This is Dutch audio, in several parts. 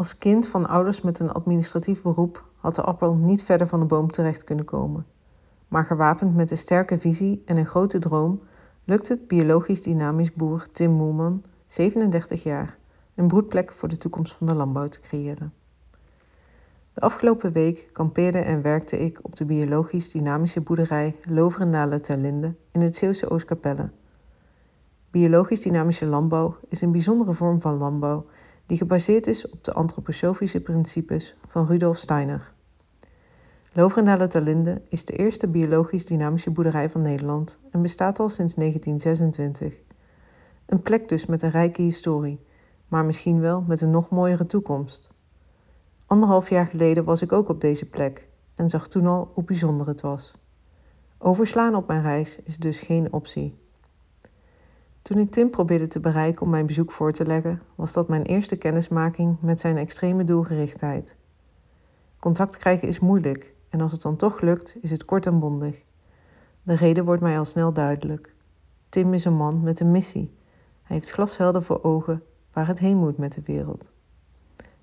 Als kind van ouders met een administratief beroep had de appel niet verder van de boom terecht kunnen komen. Maar gewapend met een sterke visie en een grote droom lukt het biologisch dynamisch boer Tim Moelman, 37 jaar, een broedplek voor de toekomst van de landbouw te creëren. De afgelopen week kampeerde en werkte ik op de biologisch dynamische boerderij Loverendalen ter Linde in het Zeeuwse Oostkapelle. Biologisch dynamische landbouw is een bijzondere vorm van landbouw die gebaseerd is op de antroposofische principes van Rudolf Steiner. Loverendalen ter Linde is de eerste biologisch dynamische boerderij van Nederland en bestaat al sinds 1926. Een plek dus met een rijke historie, maar misschien wel met een nog mooiere toekomst. Anderhalf jaar geleden was ik ook op deze plek en zag toen al hoe bijzonder het was. Overslaan op mijn reis is dus geen optie. Toen ik Tim probeerde te bereiken om mijn bezoek voor te leggen, was dat mijn eerste kennismaking met zijn extreme doelgerichtheid. Contact krijgen is moeilijk en als het dan toch lukt, is het kort en bondig. De reden wordt mij al snel duidelijk. Tim is een man met een missie. Hij heeft glashelder voor ogen waar het heen moet met de wereld.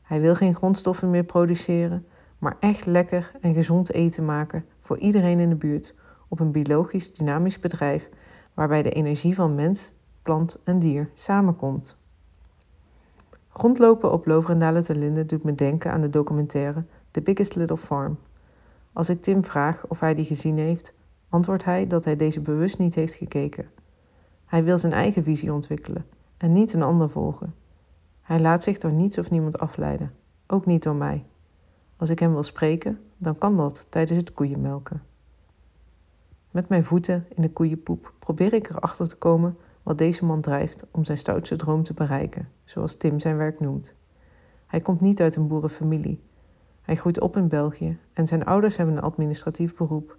Hij wil geen grondstoffen meer produceren, maar echt lekker en gezond eten maken voor iedereen in de buurt op een biologisch dynamisch bedrijf waarbij de energie van mens, plant en dier samenkomt. Rondlopen op Loverendalen te Linden doet me denken aan de documentaire The Biggest Little Farm. Als ik Tim vraag of hij die gezien heeft, antwoordt hij dat hij deze bewust niet heeft gekeken. Hij wil zijn eigen visie ontwikkelen en niet een ander volgen. Hij laat zich door niets of niemand afleiden, ook niet door mij. Als ik hem wil spreken, dan kan dat tijdens het koeienmelken. Met mijn voeten in de koeienpoep probeer ik erachter te komen wat deze man drijft om zijn stoutste droom te bereiken, zoals Tim zijn werk noemt. Hij komt niet uit een boerenfamilie. Hij groeit op in België en zijn ouders hebben een administratief beroep.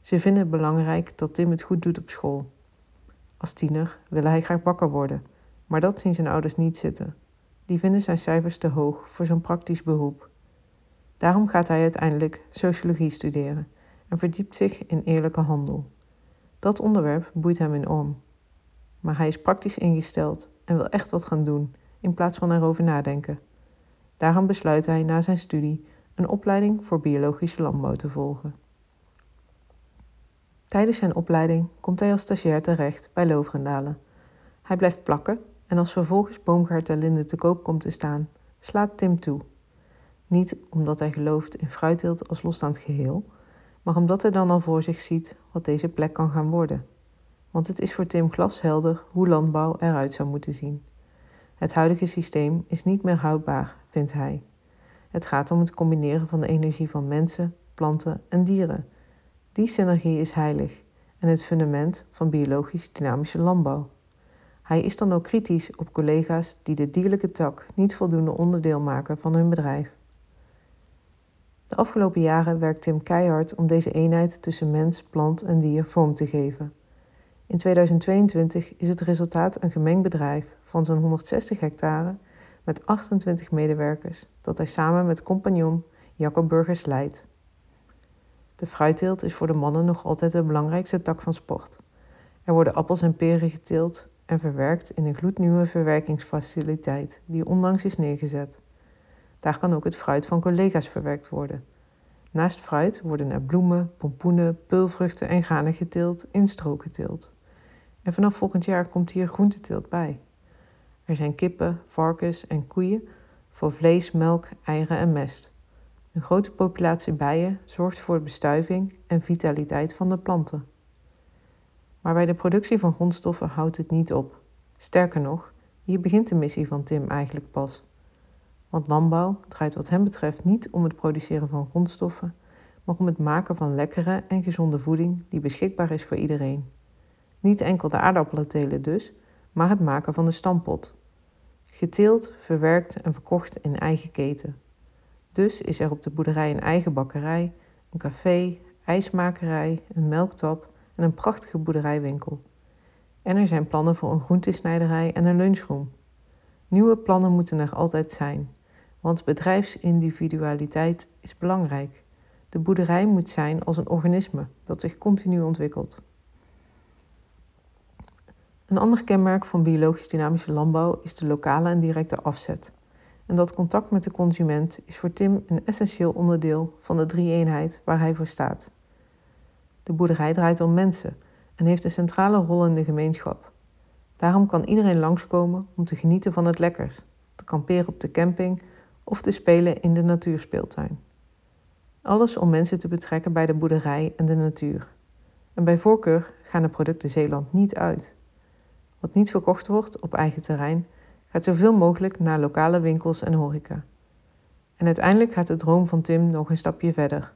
Ze vinden het belangrijk dat Tim het goed doet op school. Als tiener wil hij graag bakker worden maar dat zien zijn ouders niet zitten. Die vinden zijn cijfers te hoog voor zo'n praktisch beroep. Daarom gaat hij uiteindelijk sociologie studeren en verdiept zich in eerlijke handel. Dat onderwerp boeit hem enorm. Maar hij is praktisch ingesteld en wil echt wat gaan doen in plaats van erover nadenken. Daarom besluit hij na zijn studie een opleiding voor biologische landbouw te volgen. Tijdens zijn opleiding komt hij als stagiair terecht bij Loverendalen. Hij blijft plakken en als vervolgens Boomgaard ter Linde te koop komt te staan, slaat Tim toe. Niet omdat hij gelooft in fruitteelt als losstaand geheel, maar omdat hij dan al voor zich ziet wat deze plek kan gaan worden. Want het is voor Tim glashelder hoe landbouw eruit zou moeten zien. Het huidige systeem is niet meer houdbaar, vindt hij. Het gaat om het combineren van de energie van mensen, planten en dieren. Die synergie is heilig en het fundament van biologisch dynamische landbouw. Hij is dan ook kritisch op collega's die de dierlijke tak niet voldoende onderdeel maken van hun bedrijf. De afgelopen jaren werkt Tim keihard om deze eenheid tussen mens, plant en dier vorm te geven. In 2022 is het resultaat een gemengd bedrijf van zo'n 160 hectare met 28 medewerkers dat hij samen met compagnon Jacob Burgers leidt. De fruitteelt is voor de mannen nog altijd de belangrijkste tak van sport. Er worden appels en peren geteeld en verwerkt in een gloednieuwe verwerkingsfaciliteit die onlangs is neergezet. Daar kan ook het fruit van collega's verwerkt worden. Naast fruit worden er bloemen, pompoenen, peulvruchten en granen geteeld in strookgeteeld. En vanaf volgend jaar komt hier groenteteelt bij. Er zijn kippen, varkens en koeien voor vlees, melk, eieren en mest. Een grote populatie bijen zorgt voor de bestuiving en vitaliteit van de planten. Maar bij de productie van grondstoffen houdt het niet op. Sterker nog, hier begint de missie van Tim eigenlijk pas. Want landbouw draait wat hem betreft niet om het produceren van grondstoffen, maar om het maken van lekkere en gezonde voeding die beschikbaar is voor iedereen. Niet enkel de aardappelen telen dus, maar het maken van de stampot. Geteeld, verwerkt en verkocht in eigen keten. Dus is er op de boerderij een eigen bakkerij, een café, ijsmakerij, een melktap en een prachtige boerderijwinkel. En er zijn plannen voor een groentesnijderij en een lunchroom. Nieuwe plannen moeten er altijd zijn, want bedrijfsindividualiteit is belangrijk. De boerderij moet zijn als een organisme dat zich continu ontwikkelt. Een ander kenmerk van biologisch dynamische landbouw is de lokale en directe afzet. en dat contact met de consument is voor Tim een essentieel onderdeel van de drie-eenheid waar hij voor staat. De boerderij draait om mensen en heeft een centrale rol in de gemeenschap. Daarom kan iedereen langskomen om te genieten van het lekkers, te kamperen op de camping of te spelen in de natuurspeeltuin. Alles om mensen te betrekken bij de boerderij en de natuur. En bij voorkeur gaan de producten Zeeland niet uit. Wat niet verkocht wordt op eigen terrein, gaat zoveel mogelijk naar lokale winkels en horeca. En uiteindelijk gaat de droom van Tim nog een stapje verder.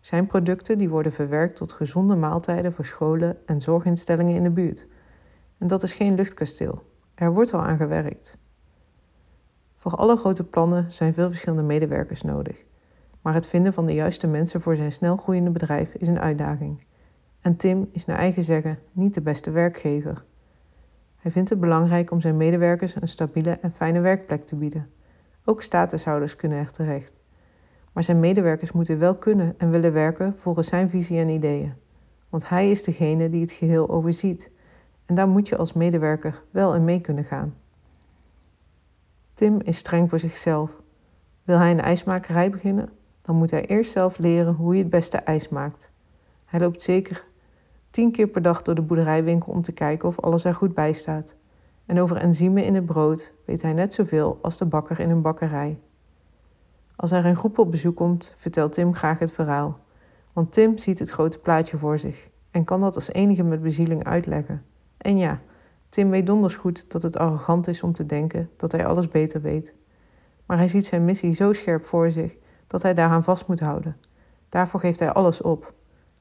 Zijn producten die worden verwerkt tot gezonde maaltijden voor scholen en zorginstellingen in de buurt. En dat is geen luchtkasteel. Er wordt al aan gewerkt. Voor alle grote plannen zijn veel verschillende medewerkers nodig. Maar het vinden van de juiste mensen voor zijn snel groeiende bedrijf is een uitdaging. En Tim is naar eigen zeggen niet de beste werkgever. Hij vindt het belangrijk om zijn medewerkers een stabiele en fijne werkplek te bieden. Ook statushouders kunnen er terecht. Maar zijn medewerkers moeten wel kunnen en willen werken volgens zijn visie en ideeën. Want hij is degene die het geheel overziet. En daar moet je als medewerker wel in mee kunnen gaan. Tim is streng voor zichzelf. Wil hij een ijsmakerij beginnen, dan moet hij eerst zelf leren hoe je het beste ijs maakt. Hij loopt zeker tien keer per dag door de boerderijwinkel om te kijken of alles er goed bij staat. En over enzymen in het brood weet hij net zoveel als de bakker in een bakkerij. Als er een groep op bezoek komt, vertelt Tim graag het verhaal. Want Tim ziet het grote plaatje voor zich en kan dat als enige met bezieling uitleggen. En ja, Tim weet donders goed dat het arrogant is om te denken dat hij alles beter weet. Maar hij ziet zijn missie zo scherp voor zich dat hij daaraan vast moet houden. Daarvoor geeft hij alles op.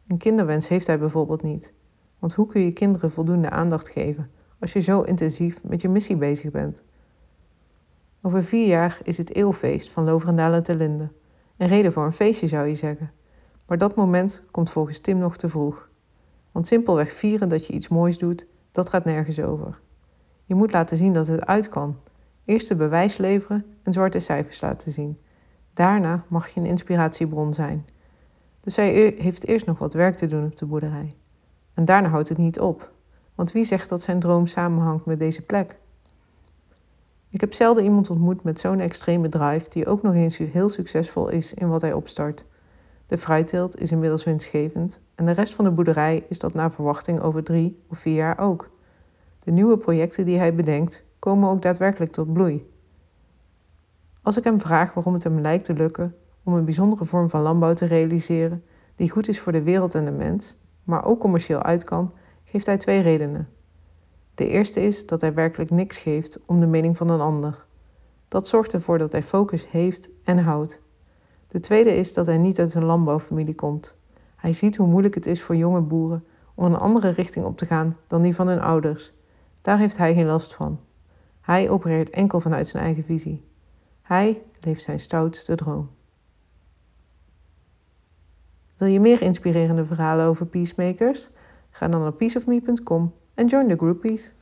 Een kinderwens heeft hij bijvoorbeeld niet. Want hoe kun je kinderen voldoende aandacht geven als je zo intensief met je missie bezig bent? Over vier jaar is het eeuwfeest van Loverendalen te Linde. Een reden voor een feestje zou je zeggen. Maar dat moment komt volgens Tim nog te vroeg. Want simpelweg vieren dat je iets moois doet, dat gaat nergens over. Je moet laten zien dat het uit kan. Eerst de bewijs leveren en zwarte cijfers laten zien. Daarna mag je een inspiratiebron zijn. Dus hij heeft eerst nog wat werk te doen op de boerderij. En daarna houdt het niet op. Want wie zegt dat zijn droom samenhangt met deze plek? Ik heb zelden iemand ontmoet met zo'n extreme drive die ook nog eens heel succesvol is in wat hij opstart. De fruitteelt is inmiddels winstgevend en de rest van de boerderij is dat naar verwachting over drie of vier jaar ook. De nieuwe projecten die hij bedenkt komen ook daadwerkelijk tot bloei. Als ik hem vraag waarom het hem lijkt te lukken om een bijzondere vorm van landbouw te realiseren die goed is voor de wereld en de mens, maar ook commercieel uit kan, geeft hij twee redenen. De eerste is dat hij werkelijk niks geeft om de mening van een ander. Dat zorgt ervoor dat hij focus heeft en houdt. De tweede is dat hij niet uit een landbouwfamilie komt. Hij ziet hoe moeilijk het is voor jonge boeren om een andere richting op te gaan dan die van hun ouders. Daar heeft hij geen last van. Hij opereert enkel vanuit zijn eigen visie. Hij leeft zijn stoutste droom. Wil je meer inspirerende verhalen over peacemakers? Ga dan naar peaceofme.com and join the groupies.